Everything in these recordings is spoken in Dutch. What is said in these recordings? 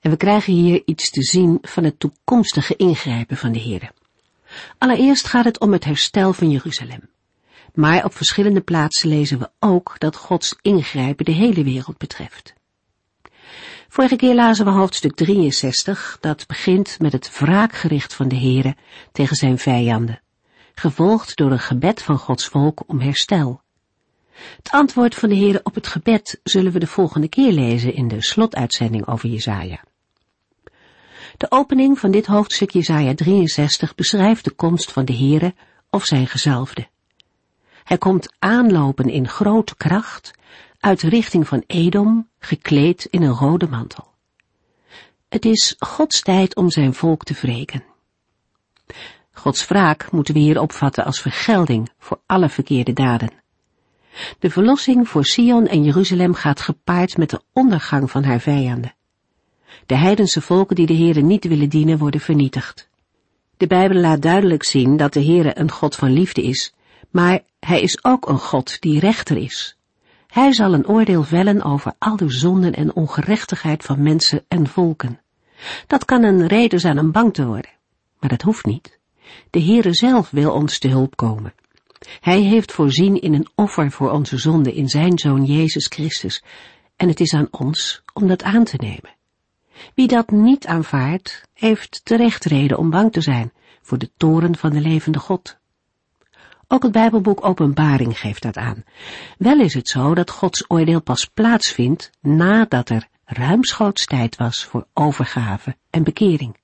En we krijgen hier iets te zien van het toekomstige ingrijpen van de Heer. Allereerst gaat het om het herstel van Jeruzalem. Maar op verschillende plaatsen lezen we ook dat Gods ingrijpen de hele wereld betreft. Vorige keer lazen we hoofdstuk 63, dat begint met het wraakgericht van de Heere tegen zijn vijanden, gevolgd door een gebed van Gods volk om herstel. Het antwoord van de Heere op het gebed zullen we de volgende keer lezen in de slotuitzending over Jezaja. De opening van dit hoofdstuk Jezaja 63 beschrijft de komst van de Heere of zijn gezalfde. Hij komt aanlopen in grote kracht uit de richting van Edom, gekleed in een rode mantel. Het is Gods tijd om zijn volk te wreken. Gods wraak moeten we hier opvatten als vergelding voor alle verkeerde daden. De verlossing voor Sion en Jeruzalem gaat gepaard met de ondergang van haar vijanden. De heidense volken die de Heere niet willen dienen worden vernietigd. De Bijbel laat duidelijk zien dat de Heere een God van liefde is, maar hij is ook een God die rechter is. Hij zal een oordeel vellen over al de zonden en ongerechtigheid van mensen en volken. Dat kan een reden zijn om bang te worden, maar dat hoeft niet. De Heere zelf wil ons te hulp komen. Hij heeft voorzien in een offer voor onze zonde in zijn Zoon Jezus Christus, en het is aan ons om dat aan te nemen. Wie dat niet aanvaardt, heeft terecht reden om bang te zijn voor de toren van de levende God. Ook het Bijbelboek Openbaring geeft dat aan. Wel is het zo dat Gods oordeel pas plaatsvindt nadat er ruimschoots tijd was voor overgave en bekering.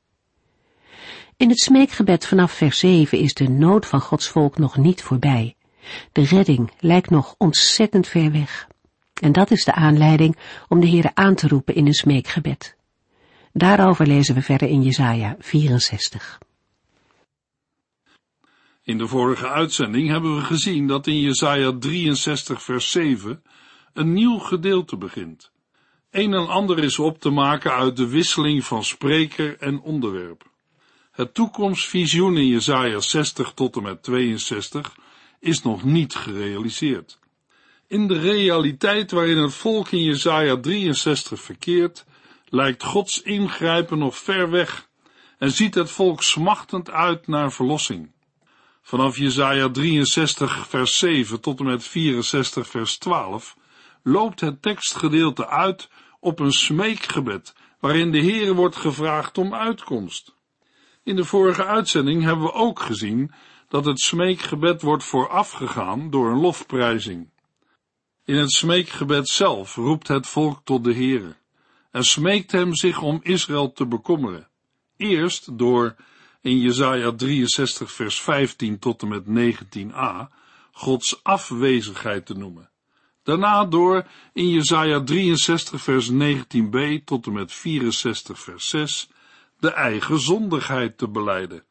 In het smeekgebed vanaf vers 7 is de nood van Gods volk nog niet voorbij. De redding lijkt nog ontzettend ver weg. En dat is de aanleiding om de Heere aan te roepen in een smeekgebed. Daarover lezen we verder in Jesaja 64. In de vorige uitzending hebben we gezien dat in Jesaja 63 vers 7 een nieuw gedeelte begint. Een en ander is op te maken uit de wisseling van spreker en onderwerp. Het toekomstvisioen in Jesaja 60 tot en met 62 is nog niet gerealiseerd. In de realiteit waarin het volk in Jesaja 63 verkeert, lijkt Gods ingrijpen nog ver weg en ziet het volk smachtend uit naar verlossing. Vanaf Jesaja 63 vers 7 tot en met 64 vers 12 loopt het tekstgedeelte uit op een smeekgebed, waarin de Heere wordt gevraagd om uitkomst. In de vorige uitzending hebben we ook gezien dat het smeekgebed wordt voorafgegaan door een lofprijzing. In het smeekgebed zelf roept het volk tot de Heere en smeekt hem zich om Israël te bekommeren. Eerst door in Jesaja 63 vers 15 tot en met 19a Gods afwezigheid te noemen. Daarna door in Jesaja 63 vers 19b tot en met 64 vers 6 de eigen zondigheid te beleiden.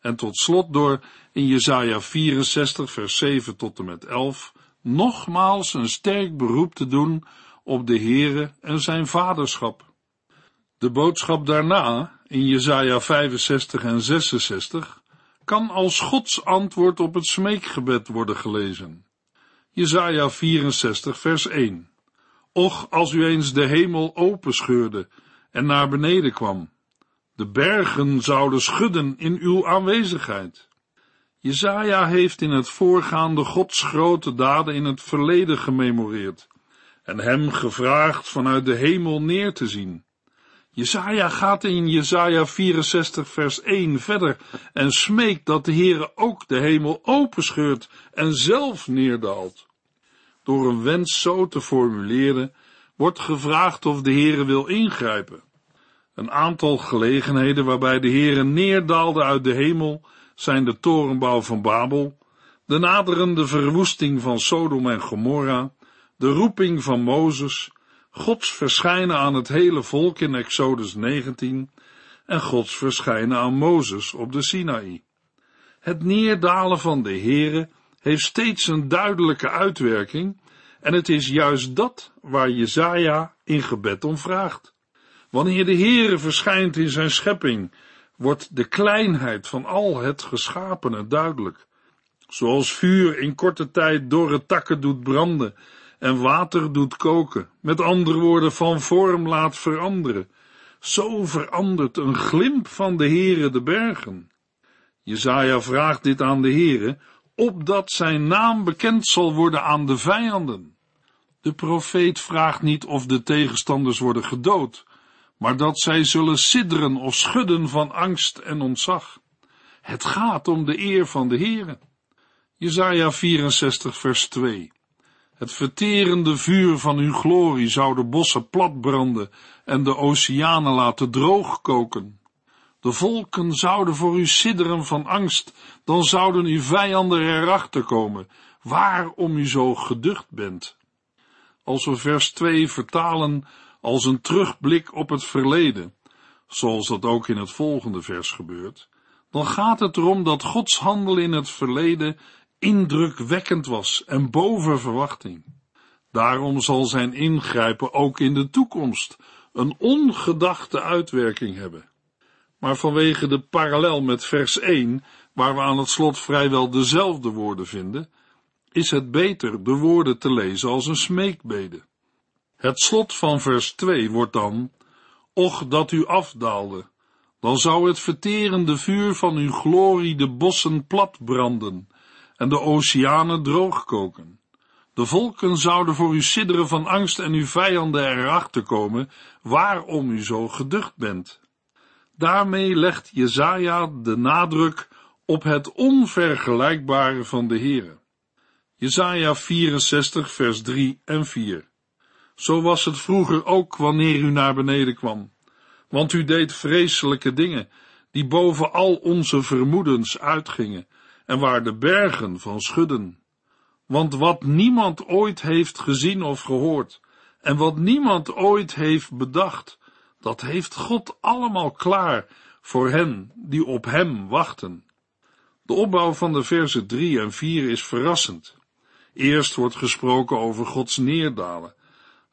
En tot slot door in Jesaja 64 vers 7 tot en met 11 nogmaals een sterk beroep te doen op de Heere en zijn vaderschap. De boodschap daarna, in Jesaja 65 en 66, kan als Gods antwoord op het smeekgebed worden gelezen. Jesaja 64 vers 1 Och, als u eens de hemel openscheurde en naar beneden kwam, de bergen zouden schudden in uw aanwezigheid. Jezaja heeft in het voorgaande Gods grote daden in het verleden gememoreerd en hem gevraagd vanuit de hemel neer te zien. Jezaja gaat in Jezaja 64 vers 1 verder en smeekt dat de Heere ook de hemel openscheurt en zelf neerdaalt. Door een wens zo te formuleren, wordt gevraagd of de Heere wil ingrijpen. Een aantal gelegenheden waarbij de Heere neerdaalde uit de hemel zijn de torenbouw van Babel, de naderende verwoesting van Sodom en Gomorra, de roeping van Mozes, Gods verschijnen aan het hele volk in Exodus 19 en Gods verschijnen aan Mozes op de Sinaï. Het neerdalen van de Heere heeft steeds een duidelijke uitwerking en het is juist dat waar Jezaja in gebed om vraagt. Wanneer de Heere verschijnt in zijn schepping, wordt de kleinheid van al het geschapene duidelijk. Zoals vuur in korte tijd dorre takken doet branden en water doet koken, met andere woorden van vorm laat veranderen. Zo verandert een glimp van de Heere de bergen. Jezaja vraagt dit aan de Heere, opdat zijn naam bekend zal worden aan de vijanden. De profeet vraagt niet of de tegenstanders worden gedood, maar dat zij zullen sidderen of schudden van angst en ontzag. Het gaat om de eer van de Heere. Jezaja 64 vers 2 Het verterende vuur van uw glorie zou de bossen platbranden en de oceanen laten droog koken. De volken zouden voor u sidderen van angst, dan zouden uw vijanden erachter komen, waarom u zo geducht bent. Als we vers 2 vertalen als een terugblik op het verleden, zoals dat ook in het volgende vers gebeurt, dan gaat het erom dat Gods handel in het verleden indrukwekkend was en boven verwachting. Daarom zal zijn ingrijpen ook in de toekomst een ongedachte uitwerking hebben. Maar vanwege de parallel met vers 1, waar we aan het slot vrijwel dezelfde woorden vinden, is het beter de woorden te lezen als een smeekbede. Het slot van vers 2 wordt dan, Och dat u afdaalde, dan zou het verterende vuur van uw glorie de bossen plat branden en de oceanen droog koken. De volken zouden voor u sidderen van angst en uw vijanden erachter komen waarom u zo geducht bent. Daarmee legt Jezaja de nadruk op het onvergelijkbare van de Heere. Jezaja 64 vers 3 en 4 Zo was het vroeger ook wanneer u naar beneden kwam, want u deed vreselijke dingen, die boven al onze vermoedens uitgingen, en waar de bergen van schudden. Want wat niemand ooit heeft gezien of gehoord, en wat niemand ooit heeft bedacht, dat heeft God allemaal klaar voor hen die op Hem wachten. De opbouw van de versen 3 en 4 is verrassend. Eerst wordt gesproken over Gods neerdalen,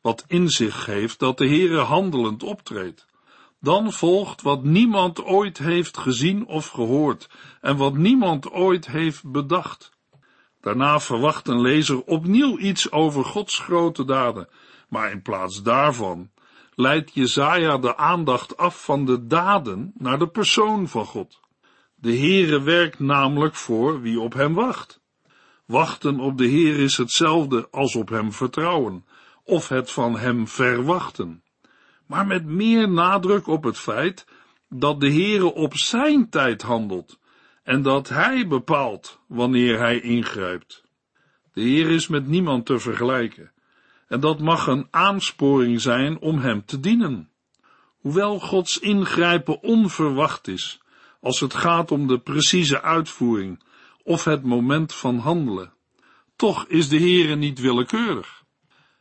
wat in zich geeft dat de Heere handelend optreedt. Dan volgt wat niemand ooit heeft gezien of gehoord en wat niemand ooit heeft bedacht. Daarna verwacht een lezer opnieuw iets over Gods grote daden, maar in plaats daarvan leidt Jezaja de aandacht af van de daden naar de persoon van God. De Heere werkt namelijk voor wie op hem wacht. Wachten op de Heer is hetzelfde als op hem vertrouwen, of het van hem verwachten, maar met meer nadruk op het feit dat de Heere op zijn tijd handelt en dat hij bepaalt wanneer hij ingrijpt. De Heer is met niemand te vergelijken en dat mag een aansporing zijn om hem te dienen. Hoewel Gods ingrijpen onverwacht is, als het gaat om de precieze uitvoering of het moment van handelen, toch is de Heere niet willekeurig.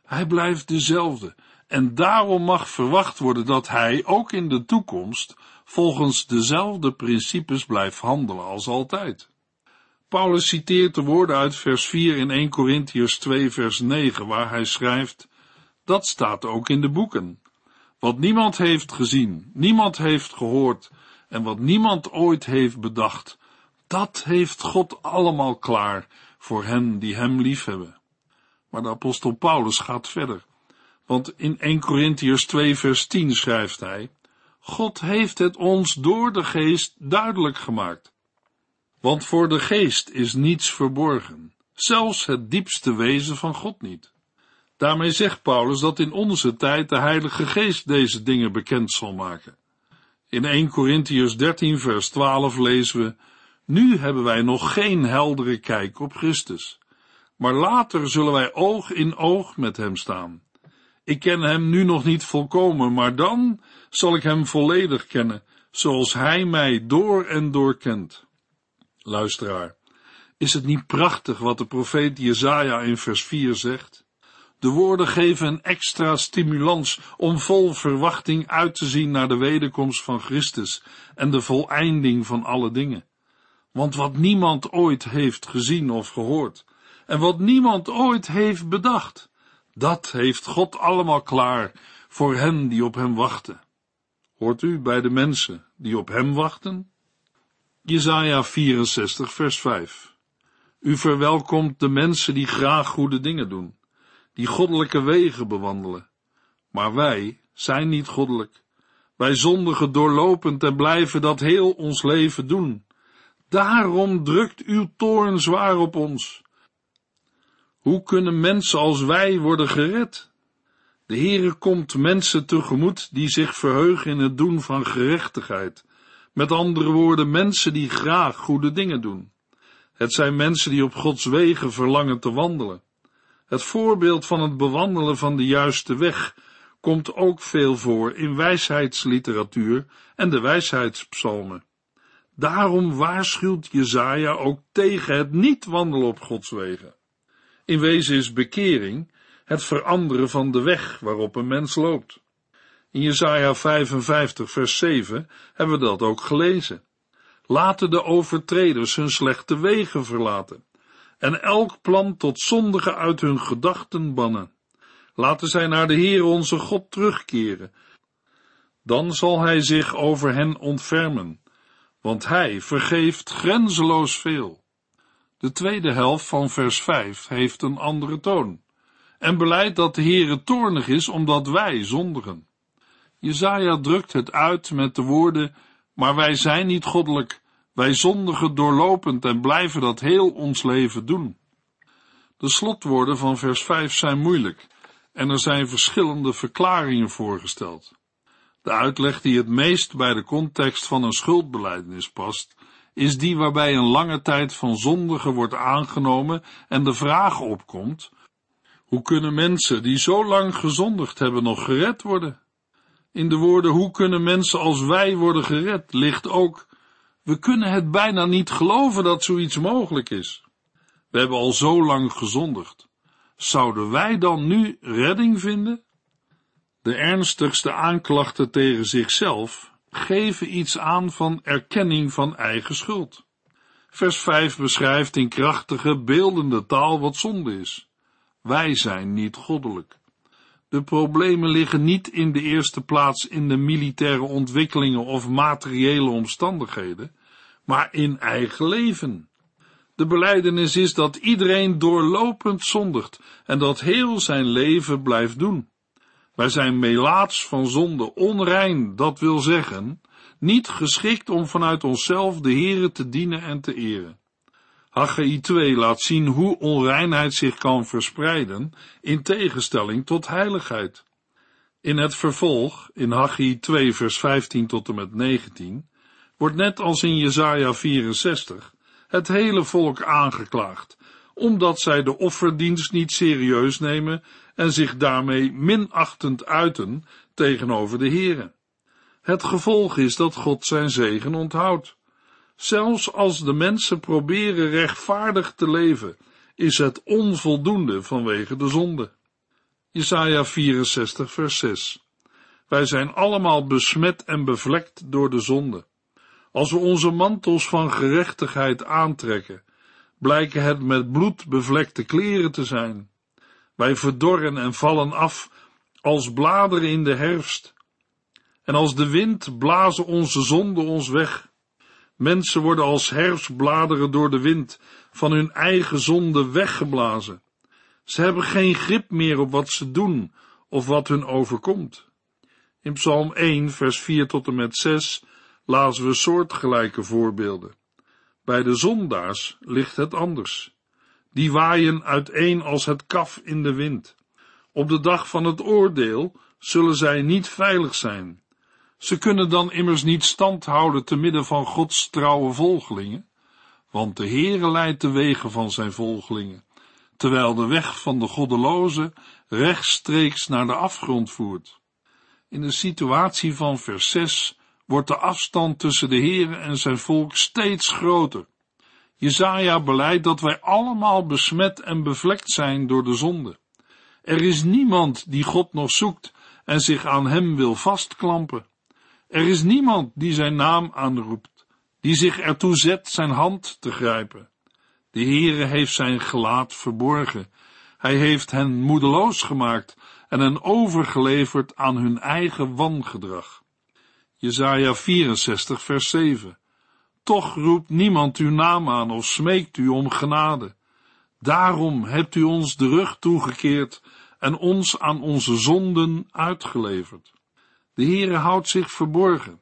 Hij blijft dezelfde en daarom mag verwacht worden dat hij ook in de toekomst volgens dezelfde principes blijft handelen als altijd. Paulus citeert de woorden uit vers 4 in 1 Corinthians 2 vers 9 waar hij schrijft, dat staat ook in de boeken. Wat niemand heeft gezien, niemand heeft gehoord en wat niemand ooit heeft bedacht, dat heeft God allemaal klaar voor hen die hem liefhebben. Maar de apostel Paulus gaat verder, want in 1 Corinthians 2 vers 10 schrijft hij, God heeft het ons door de geest duidelijk gemaakt. Want voor de geest is niets verborgen, zelfs het diepste wezen van God niet. Daarmee zegt Paulus dat in onze tijd de Heilige Geest deze dingen bekend zal maken. In 1 Corinthians 13 vers 12 lezen we, nu hebben wij nog geen heldere kijk op Christus, maar later zullen wij oog in oog met hem staan. Ik ken hem nu nog niet volkomen, maar dan zal ik hem volledig kennen, zoals hij mij door en door kent. Luisteraar, is het niet prachtig wat de profeet Jezaja in vers 4 zegt? De woorden geven een extra stimulans om vol verwachting uit te zien naar de wederkomst van Christus en de voleinding van alle dingen. Want wat niemand ooit heeft gezien of gehoord, en wat niemand ooit heeft bedacht, dat heeft God allemaal klaar voor hen die op hem wachten. Hoort u bij de mensen die op hem wachten? Jesaja 64 vers 5 U verwelkomt de mensen die graag goede dingen doen, die goddelijke wegen bewandelen. Maar wij zijn niet goddelijk. Wij zondigen doorlopend en blijven dat heel ons leven doen. Daarom drukt uw toorn zwaar op ons. Hoe kunnen mensen als wij worden gered? De Heere komt mensen tegemoet die zich verheugen in het doen van gerechtigheid. Met andere woorden, mensen die graag goede dingen doen. Het zijn mensen die op Gods wegen verlangen te wandelen. Het voorbeeld van het bewandelen van de juiste weg komt ook veel voor in wijsheidsliteratuur en de wijsheidspsalmen. Daarom waarschuwt Jezaja ook tegen het niet wandelen op Gods wegen. In wezen is bekering het veranderen van de weg waarop een mens loopt. In Jesaja 55 vers 7 hebben we dat ook gelezen. Laten de overtreders hun slechte wegen verlaten en elk plan tot zondige uit hun gedachten bannen. Laten zij naar de Heer onze God terugkeren. Dan zal hij zich over hen ontfermen, want hij vergeeft grenzeloos veel. De tweede helft van vers 5 heeft een andere toon en beleidt dat de Heere toornig is omdat wij zondigen. Jezaja drukt het uit met de woorden, maar wij zijn niet goddelijk, wij zondigen doorlopend en blijven dat heel ons leven doen. De slotwoorden van vers 5 zijn moeilijk en er zijn verschillende verklaringen voorgesteld. De uitleg die het meest bij de context van een schuldbeleidenis past, is die waarbij een lange tijd van zondigen wordt aangenomen en de vraag opkomt, hoe kunnen mensen die zo lang gezondigd hebben nog gered worden? In de woorden hoe kunnen mensen als wij worden gered ligt ook, we kunnen het bijna niet geloven dat zoiets mogelijk is. We hebben al zo lang gezondigd. Zouden wij dan nu redding vinden? De ernstigste aanklachten tegen zichzelf geven iets aan van erkenning van eigen schuld. Vers 5 beschrijft in krachtige, beeldende taal wat zonde is. Wij zijn niet goddelijk. De problemen liggen niet in de eerste plaats in de militaire ontwikkelingen of materiële omstandigheden, maar in eigen leven. De beleidenis is dat iedereen doorlopend zondigt en dat heel zijn leven blijft doen. Wij zijn melaats van zonde, onrein, dat wil zeggen, niet geschikt om vanuit onszelf de Heere te dienen en te eren. Haggai 2 laat zien hoe onreinheid zich kan verspreiden in tegenstelling tot heiligheid. In het vervolg, in Haggai 2 vers 15 tot en met 19, wordt net als in Jesaja 64 het hele volk aangeklaagd, omdat zij de offerdienst niet serieus nemen en zich daarmee minachtend uiten tegenover de Here. Het gevolg is dat God zijn zegen onthoudt. Zelfs als de mensen proberen rechtvaardig te leven, is het onvoldoende vanwege de zonde. Jesaja 64 vers 6 Wij zijn allemaal besmet en bevlekt door de zonde. Als we onze mantels van gerechtigheid aantrekken, blijken het met bloed bevlekte kleren te zijn. Wij verdorren en vallen af als bladeren in de herfst. En als de wind blazen onze zonden ons weg. Mensen worden als herfstbladeren door de wind van hun eigen zonde weggeblazen. Ze hebben geen grip meer op wat ze doen of wat hun overkomt. In Psalm 1, vers 4 tot en met 6 lazen we soortgelijke voorbeelden. Bij de zondaars ligt het anders. Die waaien uiteen als het kaf in de wind. Op de dag van het oordeel zullen zij niet veilig zijn. Ze kunnen dan immers niet stand houden te midden van Gods trouwe volgelingen, want de Heere leidt de wegen van zijn volgelingen, terwijl de weg van de goddeloze rechtstreeks naar de afgrond voert. In de situatie van vers 6 wordt de afstand tussen de Heere en zijn volk steeds groter. Jezaja beleidt dat wij allemaal besmet en bevlekt zijn door de zonde. Er is niemand die God nog zoekt en zich aan hem wil vastklampen. Er is niemand die zijn naam aanroept, die zich ertoe zet zijn hand te grijpen. De Heere heeft zijn gelaat verborgen. Hij heeft hen moedeloos gemaakt en hen overgeleverd aan hun eigen wangedrag. Jesaja 64 vers 7 Toch roept niemand uw naam aan of smeekt u om genade. Daarom hebt u ons de rug toegekeerd en ons aan onze zonden uitgeleverd. De Heere houdt zich verborgen.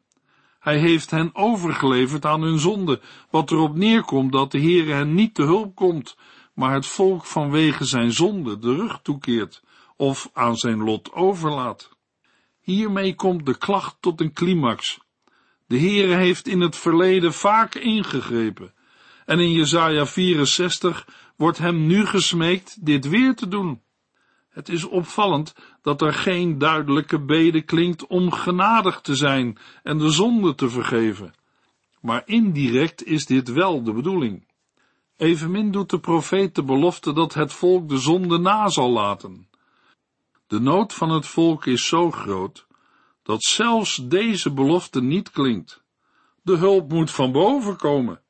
Hij heeft hen overgeleverd aan hun zonde, wat erop neerkomt dat de Heere hen niet te hulp komt, maar het volk vanwege zijn zonde de rug toekeert of aan zijn lot overlaat. Hiermee komt de klacht tot een climax. De Heere heeft in het verleden vaak ingegrepen, en in Jesaja 64 wordt hem nu gesmeekt dit weer te doen. Het is opvallend dat er geen duidelijke bede klinkt om genadig te zijn en de zonde te vergeven. Maar indirect is dit wel de bedoeling. Evenmin doet de profeet de belofte dat het volk de zonde na zal laten. De nood van het volk is zo groot, dat zelfs deze belofte niet klinkt. De hulp moet van boven komen.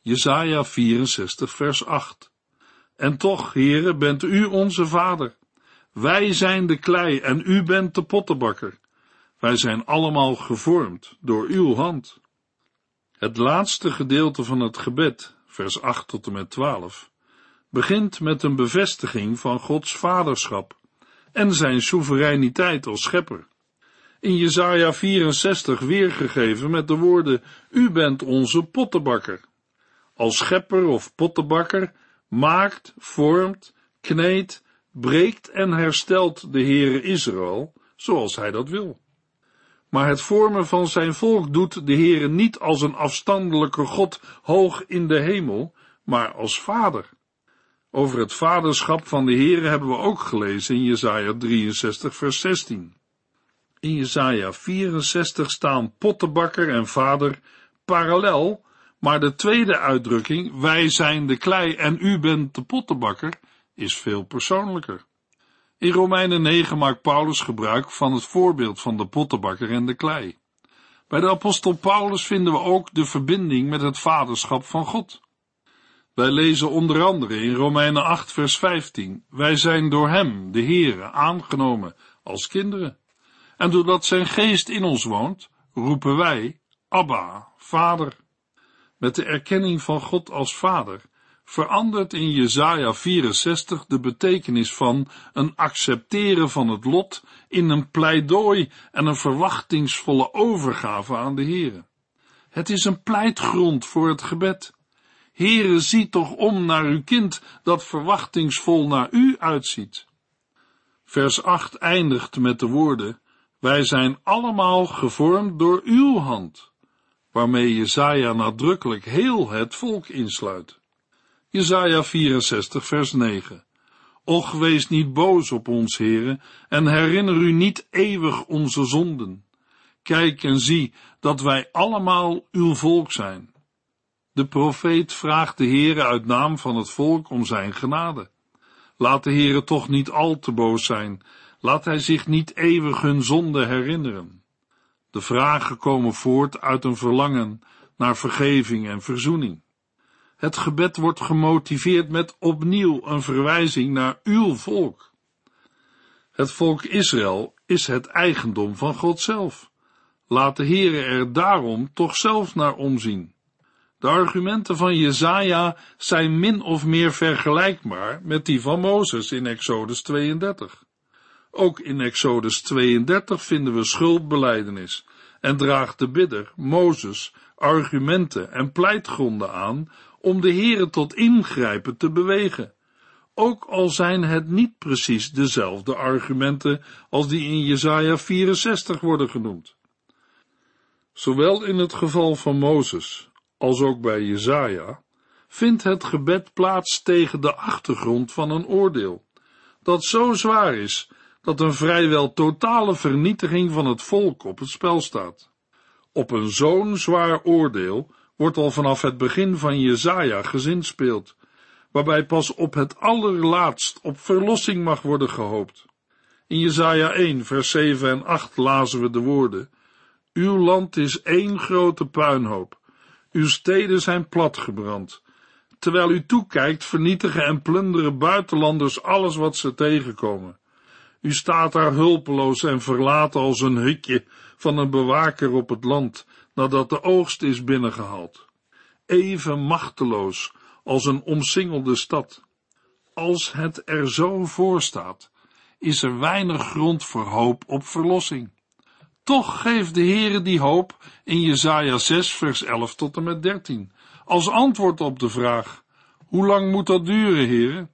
Jesaja 64 vers 8. En toch, Heere, bent u onze vader. Wij zijn de klei en u bent de pottenbakker. Wij zijn allemaal gevormd door uw hand. Het laatste gedeelte van het gebed, vers 8 tot en met 12, begint met een bevestiging van Gods vaderschap en zijn soevereiniteit als schepper. In Jesaja 64 weergegeven met de woorden, U bent onze pottenbakker. Als schepper of pottenbakker maakt, vormt, kneedt breekt en herstelt de Heere Israël zoals hij dat wil. Maar het vormen van zijn volk doet de Heere niet als een afstandelijke God hoog in de hemel, maar als vader. Over het vaderschap van de Heere hebben we ook gelezen in Jesaja 63 vers 16. In Jesaja 64 staan pottenbakker en vader parallel, maar de tweede uitdrukking, wij zijn de klei en u bent de pottenbakker, is veel persoonlijker. In Romeinen 9 maakt Paulus gebruik van het voorbeeld van de pottenbakker en de klei. Bij de apostel Paulus vinden we ook de verbinding met het vaderschap van God. Wij lezen onder andere in Romeinen 8 vers 15, wij zijn door hem, de Heere, aangenomen als kinderen. En doordat zijn geest in ons woont, roepen wij, Abba, Vader. Met de erkenning van God als Vader verandert in Jesaja 64 de betekenis van een accepteren van het lot in een pleidooi en een verwachtingsvolle overgave aan de Heere. Het is een pleitgrond voor het gebed. Heere, zie toch om naar uw kind dat verwachtingsvol naar u uitziet. Vers 8 eindigt met de woorden, wij zijn allemaal gevormd door uw hand, waarmee Jesaja nadrukkelijk heel het volk insluit. Jesaja 64 vers 9. Och, wees niet boos op ons, heren, en herinner u niet eeuwig onze zonden. Kijk en zie dat wij allemaal uw volk zijn. De profeet vraagt de Heere uit naam van het volk om zijn genade. Laat de Heere toch niet al te boos zijn, laat hij zich niet eeuwig hun zonde herinneren. De vragen komen voort uit een verlangen naar vergeving en verzoening. Het gebed wordt gemotiveerd met opnieuw een verwijzing naar uw volk. Het volk Israël is het eigendom van God zelf. Laat de Heere er daarom toch zelf naar omzien. De argumenten van Jezaja zijn min of meer vergelijkbaar met die van Mozes in Exodus 32. Ook in Exodus 32 vinden we schuldbeleidenis en draagt de bidder, Mozes, argumenten en pleitgronden aan om de Heere tot ingrijpen te bewegen, ook al zijn het niet precies dezelfde argumenten als die in Jesaja 64 worden genoemd. Zowel in het geval van Mozes als ook bij Jesaja vindt het gebed plaats tegen de achtergrond van een oordeel, dat zo zwaar is dat een vrijwel totale vernietiging van het volk op het spel staat. Op een zo'n zwaar oordeel wordt al vanaf het begin van Jezaja gezinspeeld, waarbij pas op het allerlaatst op verlossing mag worden gehoopt. In Jesaja 1, vers 7 en 8 lazen we de woorden, Uw land is één grote puinhoop, uw steden zijn platgebrand. Terwijl u toekijkt, vernietigen en plunderen buitenlanders alles wat ze tegenkomen. U staat daar hulpeloos en verlaten als een hutje van een bewaker op het land, nadat de oogst is binnengehaald. Even machteloos als een omsingelde stad. Als het er zo voor staat, is er weinig grond voor hoop op verlossing. Toch geeft de Heere die hoop in Jesaja 6 vers 11 tot en met 13, als antwoord op de vraag, hoe lang moet dat duren, Heere?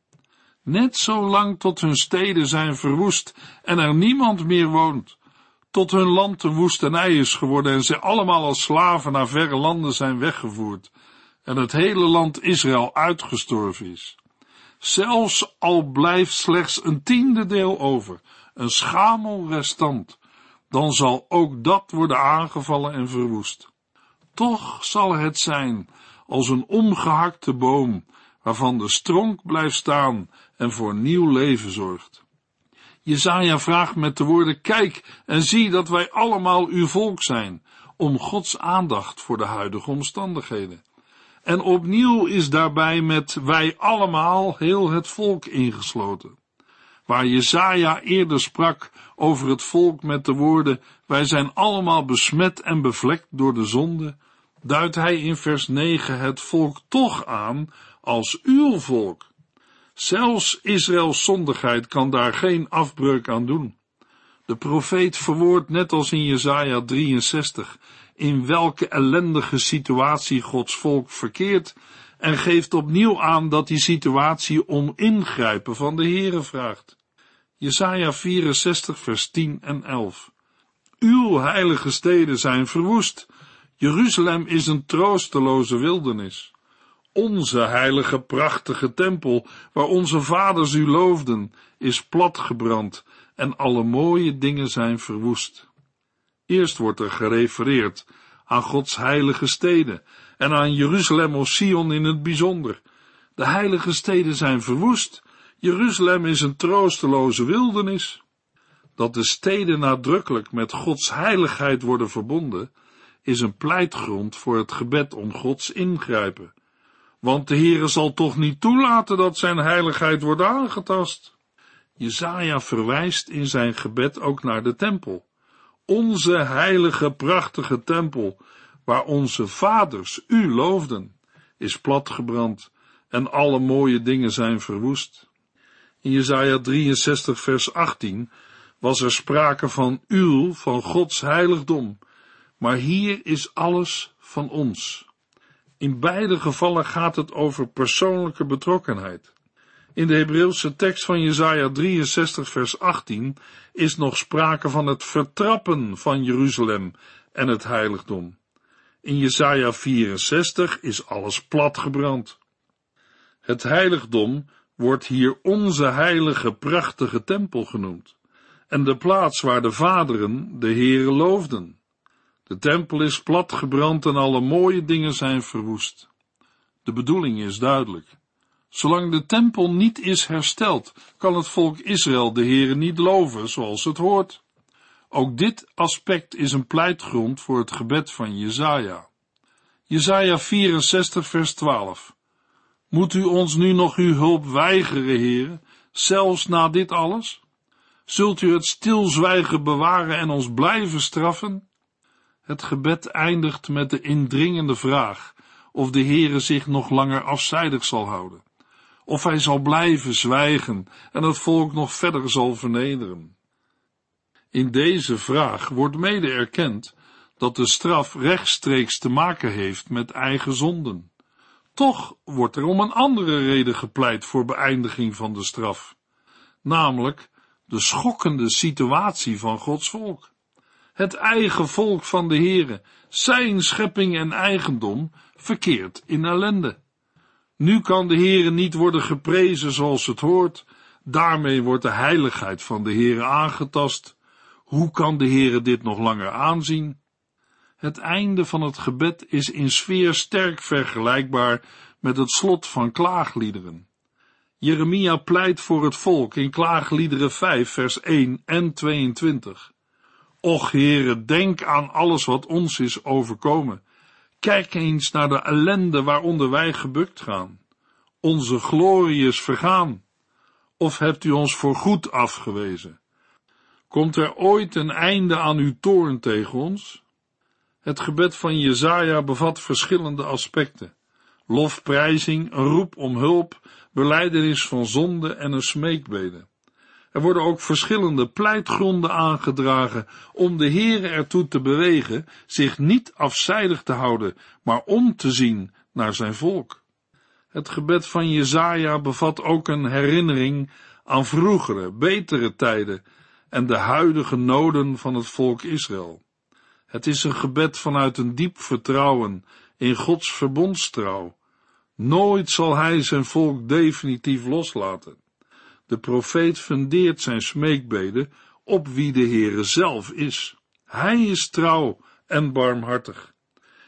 Net zo lang tot hun steden zijn verwoest en er niemand meer woont, tot hun land een woestenij is geworden en ze allemaal als slaven naar verre landen zijn weggevoerd en het hele land Israël uitgestorven is. Zelfs al blijft slechts een tiende deel over, een schamel restant, dan zal ook dat worden aangevallen en verwoest. Toch zal het zijn als een omgehakte boom, waarvan de stronk blijft staan en voor nieuw leven zorgt. Jezaja vraagt met de woorden, kijk en zie dat wij allemaal uw volk zijn, om Gods aandacht voor de huidige omstandigheden. En opnieuw is daarbij met wij allemaal heel het volk ingesloten. Waar Jezaja eerder sprak over het volk met de woorden, wij zijn allemaal besmet en bevlekt door de zonde, duidt hij in vers 9 het volk toch aan als uw volk. Zelfs Israëls zondigheid kan daar geen afbreuk aan doen. De profeet verwoordt net als in Jesaja 63 in welke ellendige situatie Gods volk verkeert en geeft opnieuw aan dat die situatie om ingrijpen van de Heere vraagt. Jesaja 64 vers 10 en 11. Uw heilige steden zijn verwoest. Jeruzalem is een troosteloze wildernis. Onze heilige prachtige tempel, waar onze vaders u loofden, is platgebrand en alle mooie dingen zijn verwoest. Eerst wordt er gerefereerd aan Gods heilige steden en aan Jeruzalem of Sion in het bijzonder. De heilige steden zijn verwoest. Jeruzalem is een troosteloze wildernis. Dat de steden nadrukkelijk met Gods heiligheid worden verbonden, is een pleitgrond voor het gebed om Gods ingrijpen. Want de Heere zal toch niet toelaten dat zijn heiligheid wordt aangetast. Jezaja verwijst in zijn gebed ook naar de tempel onze heilige prachtige tempel, waar onze vaders u loofden, is platgebrand en alle mooie dingen zijn verwoest. In Jesaja 63 vers 18 was er sprake van uw, van Gods heiligdom, maar hier is alles van ons. In beide gevallen gaat het over persoonlijke betrokkenheid. In de Hebreeuwse tekst van Jesaja 63 vers 18 is nog sprake van het vertrappen van Jeruzalem en het heiligdom. In Jesaja 64 is alles platgebrand. Het heiligdom wordt hier onze heilige prachtige tempel genoemd en de plaats waar de vaderen de Heere loofden. De tempel is platgebrand en alle mooie dingen zijn verwoest. De bedoeling is duidelijk. Zolang de tempel niet is hersteld, kan het volk Israël de Heere niet loven zoals het hoort. Ook dit aspect is een pleitgrond voor het gebed van Jezaja. Jezaja 64 vers 12. Moet u ons nu nog uw hulp weigeren, Heere, zelfs na dit alles? Zult u het stilzwijgen bewaren en ons blijven straffen? Het gebed eindigt met de indringende vraag of de Heere zich nog langer afzijdig zal houden of hij zal blijven zwijgen en het volk nog verder zal vernederen. In deze vraag wordt mede erkend dat de straf rechtstreeks te maken heeft met eigen zonden. Toch wordt er om een andere reden gepleit voor beëindiging van de straf, namelijk de schokkende situatie van Gods volk. Het eigen volk van de Heere, zijn schepping en eigendom, verkeert in ellende. Nu kan de Heere niet worden geprezen zoals het hoort. Daarmee wordt de heiligheid van de Heere aangetast. Hoe kan de Heere dit nog langer aanzien? Het einde van het gebed is in sfeer sterk vergelijkbaar met het slot van klaagliederen. Jeremia pleit voor het volk in Klaagliederen 5 vers 1 en 22. Och Heere, denk aan alles wat ons is overkomen. Kijk eens naar de ellende waaronder wij gebukt gaan. Onze glorie is vergaan. Of hebt u ons voor goed afgewezen? Komt er ooit een einde aan uw toorn tegen ons? Het gebed van Jezaja bevat verschillende aspecten. Lofprijzing, een roep om hulp, beleidenis van zonde en een smeekbede. Er worden ook verschillende pleitgronden aangedragen om de Heere ertoe te bewegen zich niet afzijdig te houden, maar om te zien naar zijn volk. Het gebed van Jezaja bevat ook een herinnering aan vroegere, betere tijden en de huidige noden van het volk Israël. Het is een gebed vanuit een diep vertrouwen in Gods verbondstrouw. Nooit zal hij zijn volk definitief loslaten. De profeet fundeert zijn smeekbeden op wie de Heere zelf is. Hij is trouw en barmhartig.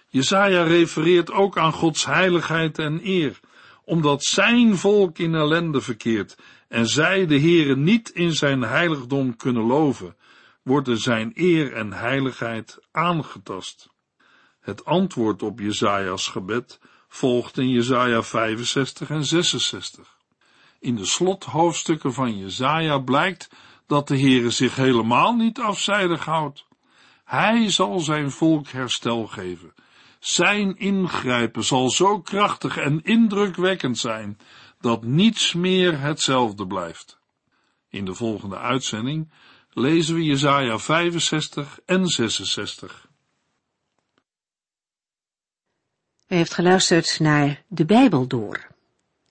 Jezaja refereert ook aan Gods heiligheid en eer, omdat zijn volk in ellende verkeert en zij de Heere niet in zijn heiligdom kunnen loven, worden zijn eer en heiligheid aangetast. Het antwoord op Jezaja's gebed volgt in Jezaja 65 en 66. In de slothoofdstukken van Jezaja blijkt dat de Heere zich helemaal niet afzijdig houdt. Hij zal zijn volk herstel geven. Zijn ingrijpen zal zo krachtig en indrukwekkend zijn dat niets meer hetzelfde blijft. In de volgende uitzending lezen we Jesaja 65 en 66. U heeft geluisterd naar De Bijbel Door,